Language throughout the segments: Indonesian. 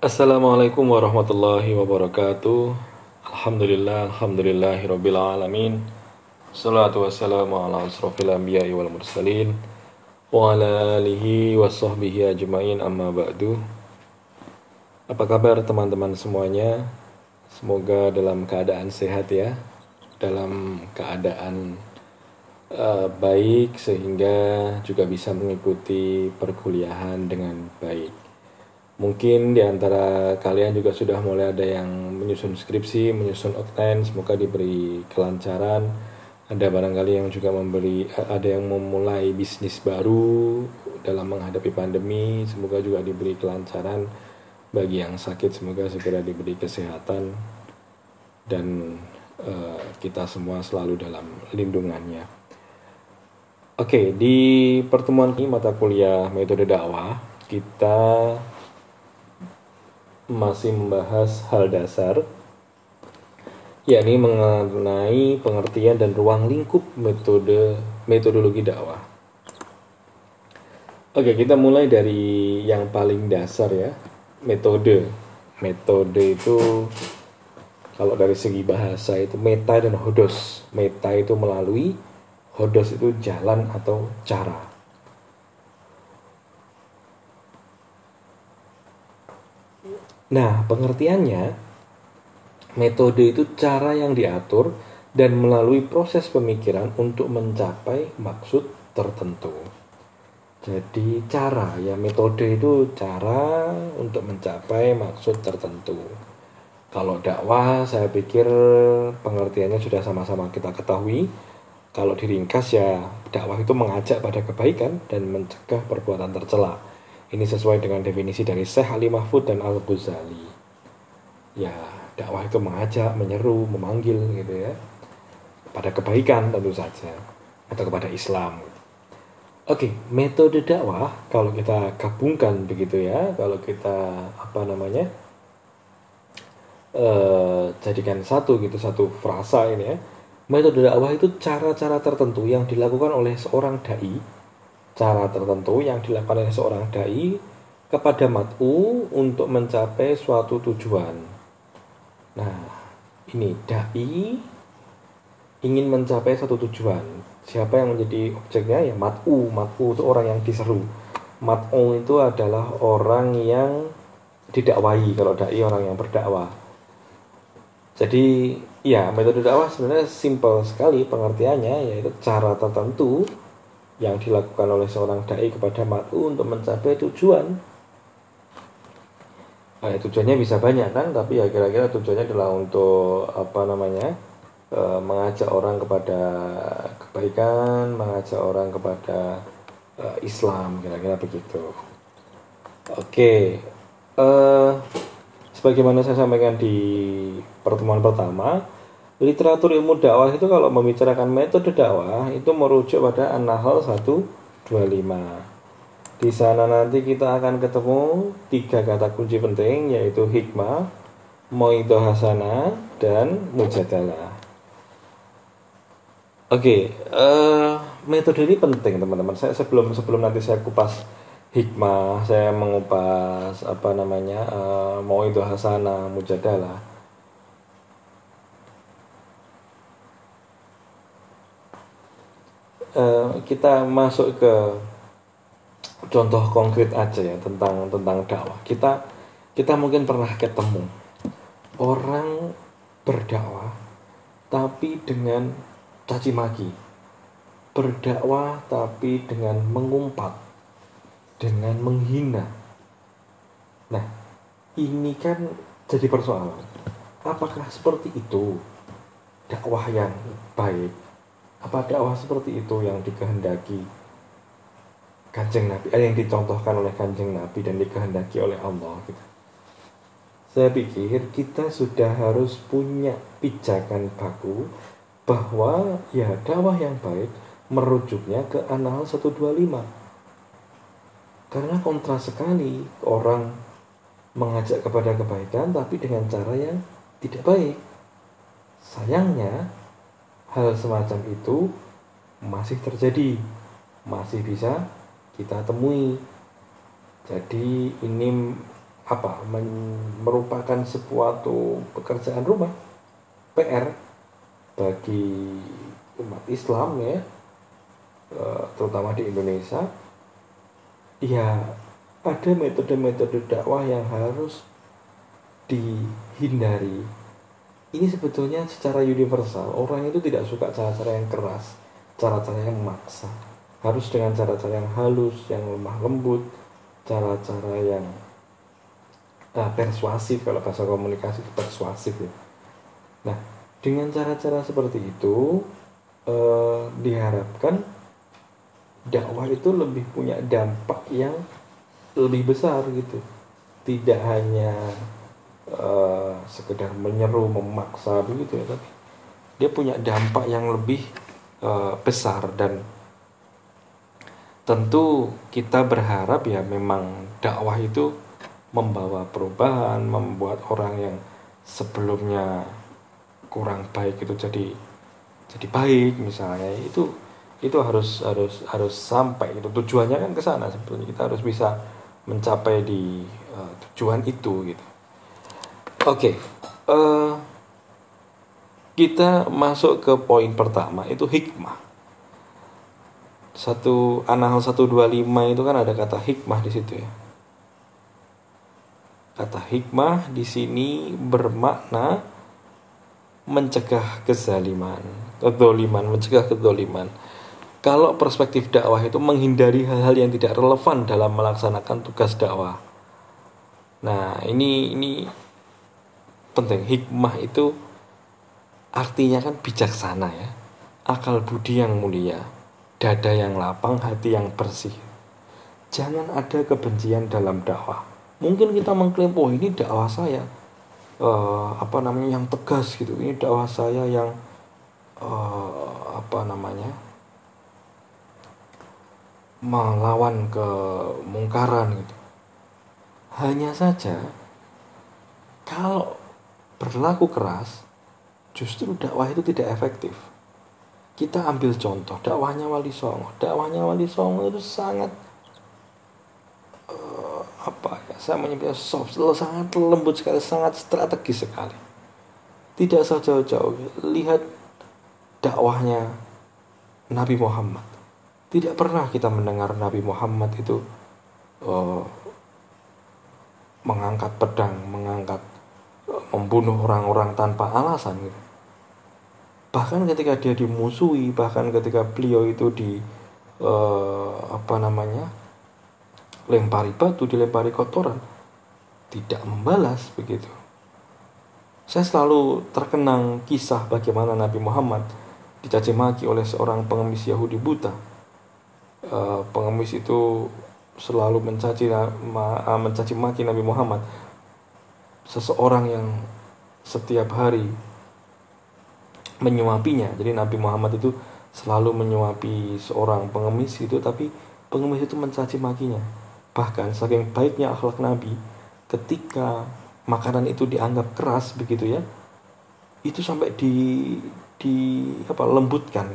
Assalamualaikum warahmatullahi wabarakatuh. Alhamdulillah, alhamdulillahirabbil alamin. Salatu wassalamu ala asrafil anbiya'i wal mursalin Wa ala alihi wa sahbihi ajma'in amma ba'du. Apa kabar teman-teman semuanya? Semoga dalam keadaan sehat ya Dalam keadaan uh, baik sehingga juga bisa mengikuti perkuliahan dengan baik Mungkin di antara kalian juga sudah mulai ada yang menyusun skripsi, menyusun okten, semoga diberi kelancaran. Ada barangkali yang juga memberi, ada yang memulai bisnis baru dalam menghadapi pandemi, semoga juga diberi kelancaran. Bagi yang sakit, semoga segera diberi kesehatan dan uh, kita semua selalu dalam lindungannya. Oke, di pertemuan ini mata kuliah metode dakwah kita masih membahas hal dasar yakni mengenai pengertian dan ruang lingkup metode metodologi dakwah. Oke, kita mulai dari yang paling dasar ya, metode. Metode itu kalau dari segi bahasa itu meta dan hodos. Meta itu melalui, hodos itu jalan atau cara. Nah, pengertiannya, metode itu cara yang diatur dan melalui proses pemikiran untuk mencapai maksud tertentu. Jadi cara ya metode itu cara untuk mencapai maksud tertentu. Kalau dakwah saya pikir pengertiannya sudah sama-sama kita ketahui. Kalau diringkas ya dakwah itu mengajak pada kebaikan dan mencegah perbuatan tercela. Ini sesuai dengan definisi dari Syekh Ali Mahfud dan Al-Ghazali. Ya, dakwah itu mengajak, menyeru, memanggil gitu ya. Pada kebaikan tentu saja atau kepada Islam. Oke, metode dakwah kalau kita gabungkan begitu ya, kalau kita apa namanya? Uh, jadikan satu gitu satu frasa ini ya. Metode dakwah itu cara-cara tertentu yang dilakukan oleh seorang dai cara tertentu yang dilakukan oleh seorang dai kepada mat'u untuk mencapai suatu tujuan. Nah, ini dai ingin mencapai satu tujuan. Siapa yang menjadi objeknya ya mat'u. Mat'u itu orang yang diseru. Mat'u itu adalah orang yang didakwai kalau dai orang yang berdakwah. Jadi ya metode dakwah sebenarnya simple sekali pengertiannya yaitu cara tertentu yang dilakukan oleh seorang dai kepada matu untuk mencapai tujuan. Nah, tujuannya bisa banyak kan, tapi ya kira-kira tujuannya adalah untuk apa namanya e, mengajak orang kepada kebaikan, mengajak orang kepada e, Islam, kira-kira begitu. Oke, e, sebagaimana saya sampaikan di pertemuan pertama, literatur ilmu dakwah itu kalau membicarakan metode dakwah itu merujuk pada An-Nahl 125. Di sana nanti kita akan ketemu tiga kata kunci penting yaitu hikmah, moito hasana, dan mujadalah. Oke, okay, uh, eh, metode ini penting teman-teman. Saya sebelum sebelum nanti saya kupas hikmah, saya mengupas apa namanya uh, moito hasana, mujadalah uh, kita masuk ke contoh konkret aja ya tentang tentang dakwah. Kita kita mungkin pernah ketemu orang berdakwah tapi dengan caci maki. Berdakwah tapi dengan mengumpat, dengan menghina. Nah, ini kan jadi persoalan. Apakah seperti itu dakwah yang baik apa dakwah seperti itu yang dikehendaki kanjeng Nabi, ada yang dicontohkan oleh kanjeng Nabi dan dikehendaki oleh Allah gitu. Saya pikir kita sudah harus punya pijakan baku bahwa ya dakwah yang baik merujuknya ke Anal 125. Karena kontras sekali orang mengajak kepada kebaikan tapi dengan cara yang tidak baik. Sayangnya hal semacam itu masih terjadi, masih bisa kita temui. Jadi ini apa merupakan sesuatu pekerjaan rumah PR bagi umat Islam ya eh, terutama di Indonesia ya ada metode-metode dakwah yang harus dihindari ini sebetulnya secara universal orang itu tidak suka cara-cara yang keras cara-cara yang maksa harus dengan cara-cara yang halus yang lemah lembut cara-cara yang uh, persuasif kalau bahasa komunikasi itu persuasif ya. Nah, dengan cara-cara seperti itu uh, diharapkan dakwah itu lebih punya dampak yang lebih besar gitu. Tidak hanya uh, sekedar menyeru, memaksa begitu ya, tapi dia punya dampak yang lebih uh, besar dan tentu kita berharap ya memang dakwah itu membawa perubahan, membuat orang yang sebelumnya kurang baik itu jadi jadi baik misalnya. Itu itu harus harus harus sampai itu tujuannya kan ke sana sebetulnya. Kita harus bisa mencapai di uh, tujuan itu gitu. Oke, okay. uh, eh, kita masuk ke poin pertama itu hikmah. Satu Anal 125 itu kan ada kata hikmah di situ ya. Kata hikmah di sini bermakna mencegah kezaliman, kedoliman, mencegah kedoliman. Kalau perspektif dakwah itu menghindari hal-hal yang tidak relevan dalam melaksanakan tugas dakwah. Nah, ini ini penting. Hikmah itu artinya kan bijaksana ya. Akal budi yang mulia, dada yang lapang, hati yang bersih. Jangan ada kebencian dalam dakwah mungkin kita mengklaim oh ini dakwah saya uh, apa namanya yang tegas gitu ini dakwah saya yang uh, apa namanya melawan kemungkaran gitu hanya saja kalau berlaku keras justru dakwah itu tidak efektif. Kita ambil contoh dakwahnya Wali Songo. Dakwahnya Wali Songo itu sangat apa ya saya menyebutnya soft sangat lembut sekali sangat strategis sekali. Tidak usah jauh-jauh lihat dakwahnya Nabi Muhammad. Tidak pernah kita mendengar Nabi Muhammad itu uh, mengangkat pedang mengangkat uh, membunuh orang-orang tanpa alasan gitu bahkan ketika dia dimusuhi bahkan ketika beliau itu di uh, apa namanya lempari batu, dilempari kotoran, tidak membalas begitu. Saya selalu terkenang kisah bagaimana Nabi Muhammad dicaci maki oleh seorang pengemis Yahudi buta. Uh, pengemis itu selalu mencaci mencaci maki Nabi Muhammad. Seseorang yang setiap hari menyuapinya. Jadi Nabi Muhammad itu selalu menyuapi seorang pengemis itu tapi pengemis itu mencaci makinya Bahkan saking baiknya akhlak Nabi, ketika makanan itu dianggap keras begitu ya, itu sampai di di apa lembutkan.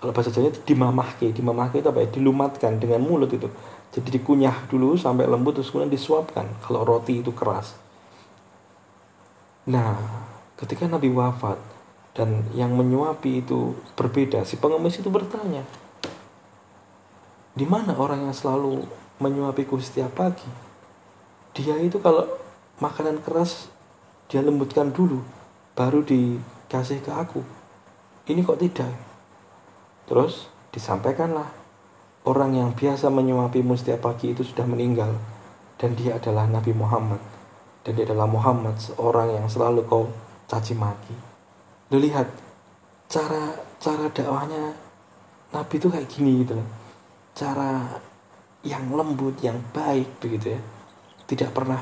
Kalau bahasa Jawa itu dimamahke, dimamahke itu apa ya? Dilumatkan dengan mulut itu. Jadi dikunyah dulu sampai lembut terus kemudian disuapkan. Kalau roti itu keras. Nah, ketika Nabi wafat dan yang menyuapi itu berbeda, si pengemis itu bertanya, di mana orang yang selalu menyuapiku setiap pagi. Dia itu kalau makanan keras dia lembutkan dulu, baru dikasih ke aku. Ini kok tidak? Terus disampaikanlah orang yang biasa menyuapimu setiap pagi itu sudah meninggal dan dia adalah Nabi Muhammad dan dia adalah Muhammad seorang yang selalu kau caci maki. Lu lihat cara cara dakwahnya Nabi itu kayak gini gitu. Cara yang lembut, yang baik begitu ya. Tidak pernah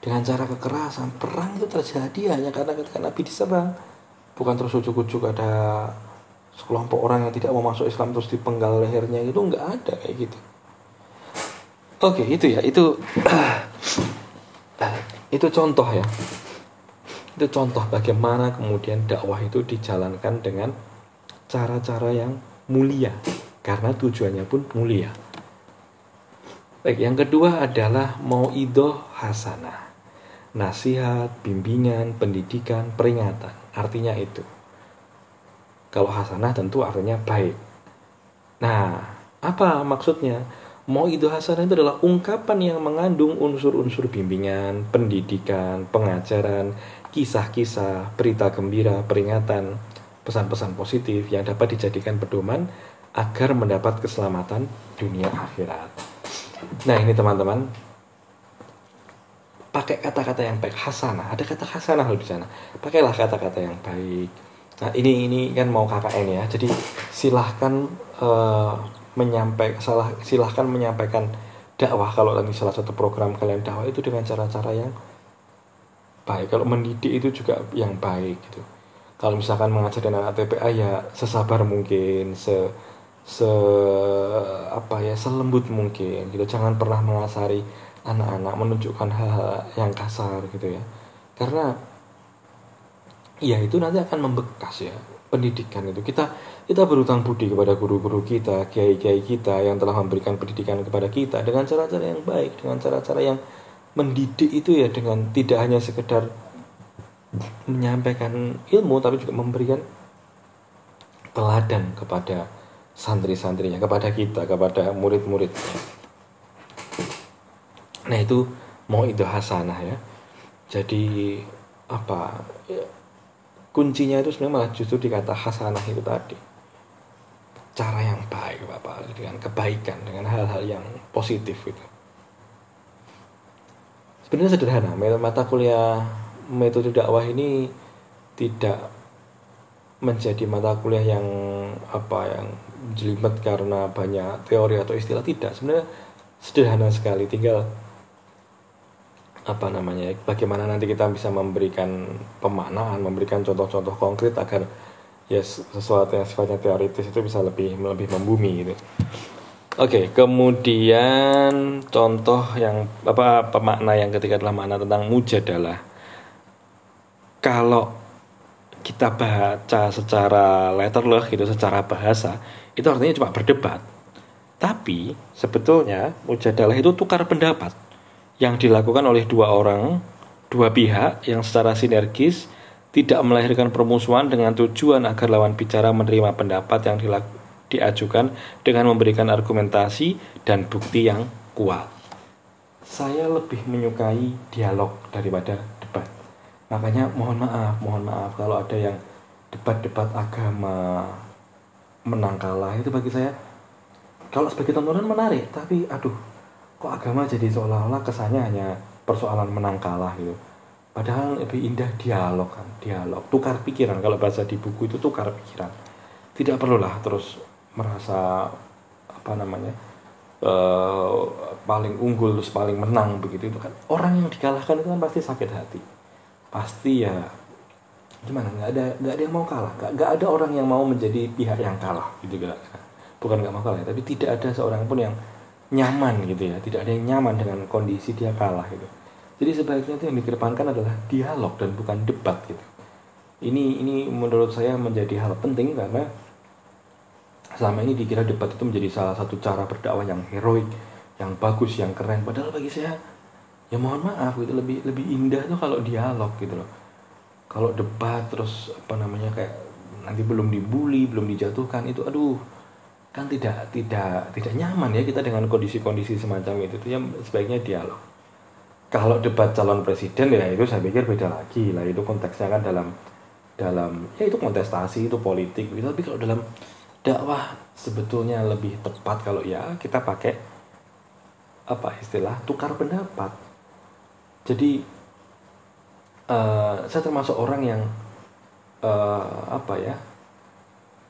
dengan cara kekerasan. Perang itu terjadi hanya karena ketika Nabi diserang. Bukan terus ujuk-ujuk ada sekelompok orang yang tidak mau masuk Islam terus dipenggal lehernya itu nggak ada kayak gitu. Oke itu ya itu itu contoh ya itu contoh bagaimana kemudian dakwah itu dijalankan dengan cara-cara yang mulia karena tujuannya pun mulia. Baik, yang kedua adalah mau idoh hasanah. Nasihat, bimbingan, pendidikan, peringatan. Artinya itu. Kalau hasanah tentu artinya baik. Nah, apa maksudnya? Mau itu hasanah itu adalah ungkapan yang mengandung unsur-unsur bimbingan, pendidikan, pengajaran, kisah-kisah, berita gembira, peringatan, pesan-pesan positif yang dapat dijadikan pedoman agar mendapat keselamatan dunia akhirat. Nah ini teman-teman, pakai kata-kata yang baik, hasanah. Ada kata hasanah di sana. Pakailah kata-kata yang baik. Nah ini ini kan mau KKN ya, jadi silahkan uh, menyampaikan salah silahkan menyampaikan dakwah kalau lagi salah satu program kalian dakwah itu dengan cara-cara yang baik. Kalau mendidik itu juga yang baik gitu. Kalau misalkan mengajar dengan TPA ya sesabar mungkin se se apa ya selembut mungkin gitu. Jangan pernah mengasari anak-anak menunjukkan hal-hal yang kasar gitu ya. Karena ya itu nanti akan membekas ya pendidikan itu. Kita kita berutang budi kepada guru-guru kita kiai-kiai kita yang telah memberikan pendidikan kepada kita dengan cara-cara yang baik dengan cara-cara yang mendidik itu ya dengan tidak hanya sekedar menyampaikan ilmu tapi juga memberikan teladan kepada santri-santrinya kepada kita kepada murid-muridnya nah itu mau itu hasanah ya. Jadi apa kuncinya itu sebenarnya malah justru dikata hasanah itu tadi. Cara yang baik bapak dengan kebaikan dengan hal-hal yang positif itu sebenarnya sederhana mata kuliah metode dakwah ini tidak menjadi mata kuliah yang apa yang jelimet karena banyak teori atau istilah. Tidak sebenarnya sederhana sekali. Tinggal apa namanya bagaimana nanti kita bisa memberikan pemaknaan memberikan contoh-contoh konkret agar ya sesuatu yang sifatnya teoritis itu bisa lebih lebih membumi gitu Oke, kemudian contoh yang apa pemakna yang ketiga adalah makna tentang mujadalah. Kalau kita baca secara letterleh gitu, secara bahasa, itu artinya cuma berdebat. Tapi sebetulnya mujadalah itu tukar pendapat yang dilakukan oleh dua orang, dua pihak yang secara sinergis tidak melahirkan permusuhan dengan tujuan agar lawan bicara menerima pendapat yang diajukan dengan memberikan argumentasi dan bukti yang kuat. Saya lebih menyukai dialog daripada debat. Makanya mohon maaf, mohon maaf kalau ada yang debat-debat agama menang kalah itu bagi saya kalau sebagai tontonan menarik, tapi aduh kok agama jadi seolah-olah kesannya hanya persoalan menang kalah gitu? Padahal lebih indah dialog kan dialog tukar pikiran. Kalau bahasa di buku itu tukar pikiran. Tidak perlulah terus merasa apa namanya uh, paling unggul terus paling menang begitu. Itu kan orang yang dikalahkan itu kan pasti sakit hati. Pasti ya gimana? Nggak ada nggak ada yang mau kalah. Nggak, ada orang yang mau menjadi pihak yang kalah gitu kan bukan nggak mau kalah ya, tapi tidak ada seorang pun yang nyaman gitu ya. Tidak ada yang nyaman dengan kondisi dia kalah gitu. Jadi sebaiknya itu yang dikedepankan adalah dialog dan bukan debat gitu. Ini ini menurut saya menjadi hal penting karena selama ini dikira debat itu menjadi salah satu cara berdakwah yang heroik yang bagus yang keren. Padahal bagi saya ya mohon maaf itu lebih lebih indah tuh kalau dialog gitu loh. Kalau debat terus apa namanya kayak nanti belum dibully belum dijatuhkan itu aduh kan tidak tidak tidak nyaman ya kita dengan kondisi-kondisi semacam itu. Itu yang sebaiknya dialog. Kalau debat calon presiden ya itu saya pikir beda lagi lah. Itu konteksnya kan dalam dalam ya itu kontestasi itu politik. Gitu. Tapi kalau dalam dakwah sebetulnya lebih tepat kalau ya kita pakai apa istilah tukar pendapat. Jadi uh, saya termasuk orang yang uh, apa ya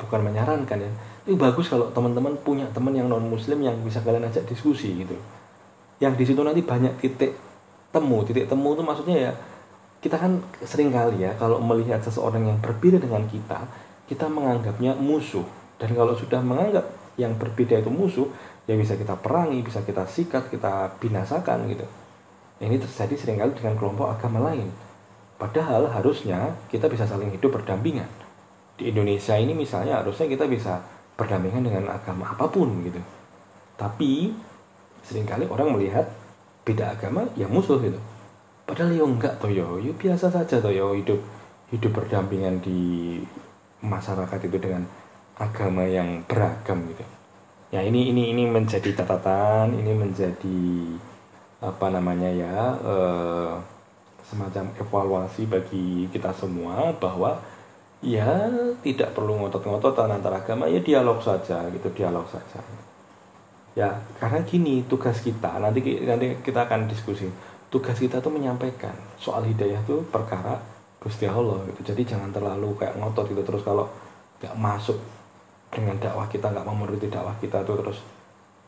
bukan menyarankan ya ini bagus kalau teman-teman punya teman yang non muslim yang bisa kalian ajak diskusi gitu. Yang di situ nanti banyak titik temu. Titik temu itu maksudnya ya kita kan sering kali ya kalau melihat seseorang yang berbeda dengan kita kita menganggapnya musuh. Dan kalau sudah menganggap yang berbeda itu musuh ya bisa kita perangi bisa kita sikat kita binasakan gitu. Ini terjadi sering kali dengan kelompok agama lain. Padahal harusnya kita bisa saling hidup berdampingan. Di Indonesia ini misalnya harusnya kita bisa berdampingan dengan agama apa pun gitu. Tapi sering kali orang melihat beda agama ya musuh gitu. Padahal ya enggak toh yo ya biasa saja toh yo hidup hidup berdampingan di masyarakat itu dengan agama yang beragam gitu. Ya ini ini ini menjadi catatan ini menjadi apa namanya ya eh, semacam evaluasi bagi kita semua bahwa ya tidak perlu ngotot-ngototan antara agama ya dialog saja gitu dialog saja. Ya karena gini tugas kita nanti nanti kita akan diskusi. Tugas kita tuh menyampaikan soal hidayah tuh perkara Gusti Allah gitu. Jadi jangan terlalu kayak ngotot gitu. Terus kalau nggak masuk dengan dakwah kita nggak memenuhi dakwah kita tuh terus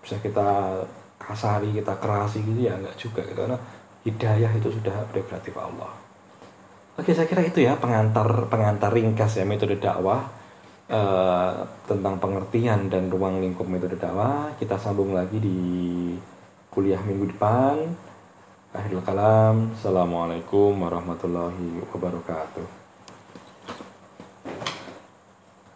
bisa kita kasari kita kerasi gitu ya nggak juga gitu. Karena hidayah itu sudah prerogatif Allah Oke, saya kira itu ya pengantar pengantar ringkas ya metode dakwah uh, tentang pengertian dan ruang lingkup metode dakwah. Kita sambung lagi di kuliah minggu depan. Akhirul kalam. Assalamualaikum warahmatullahi wabarakatuh.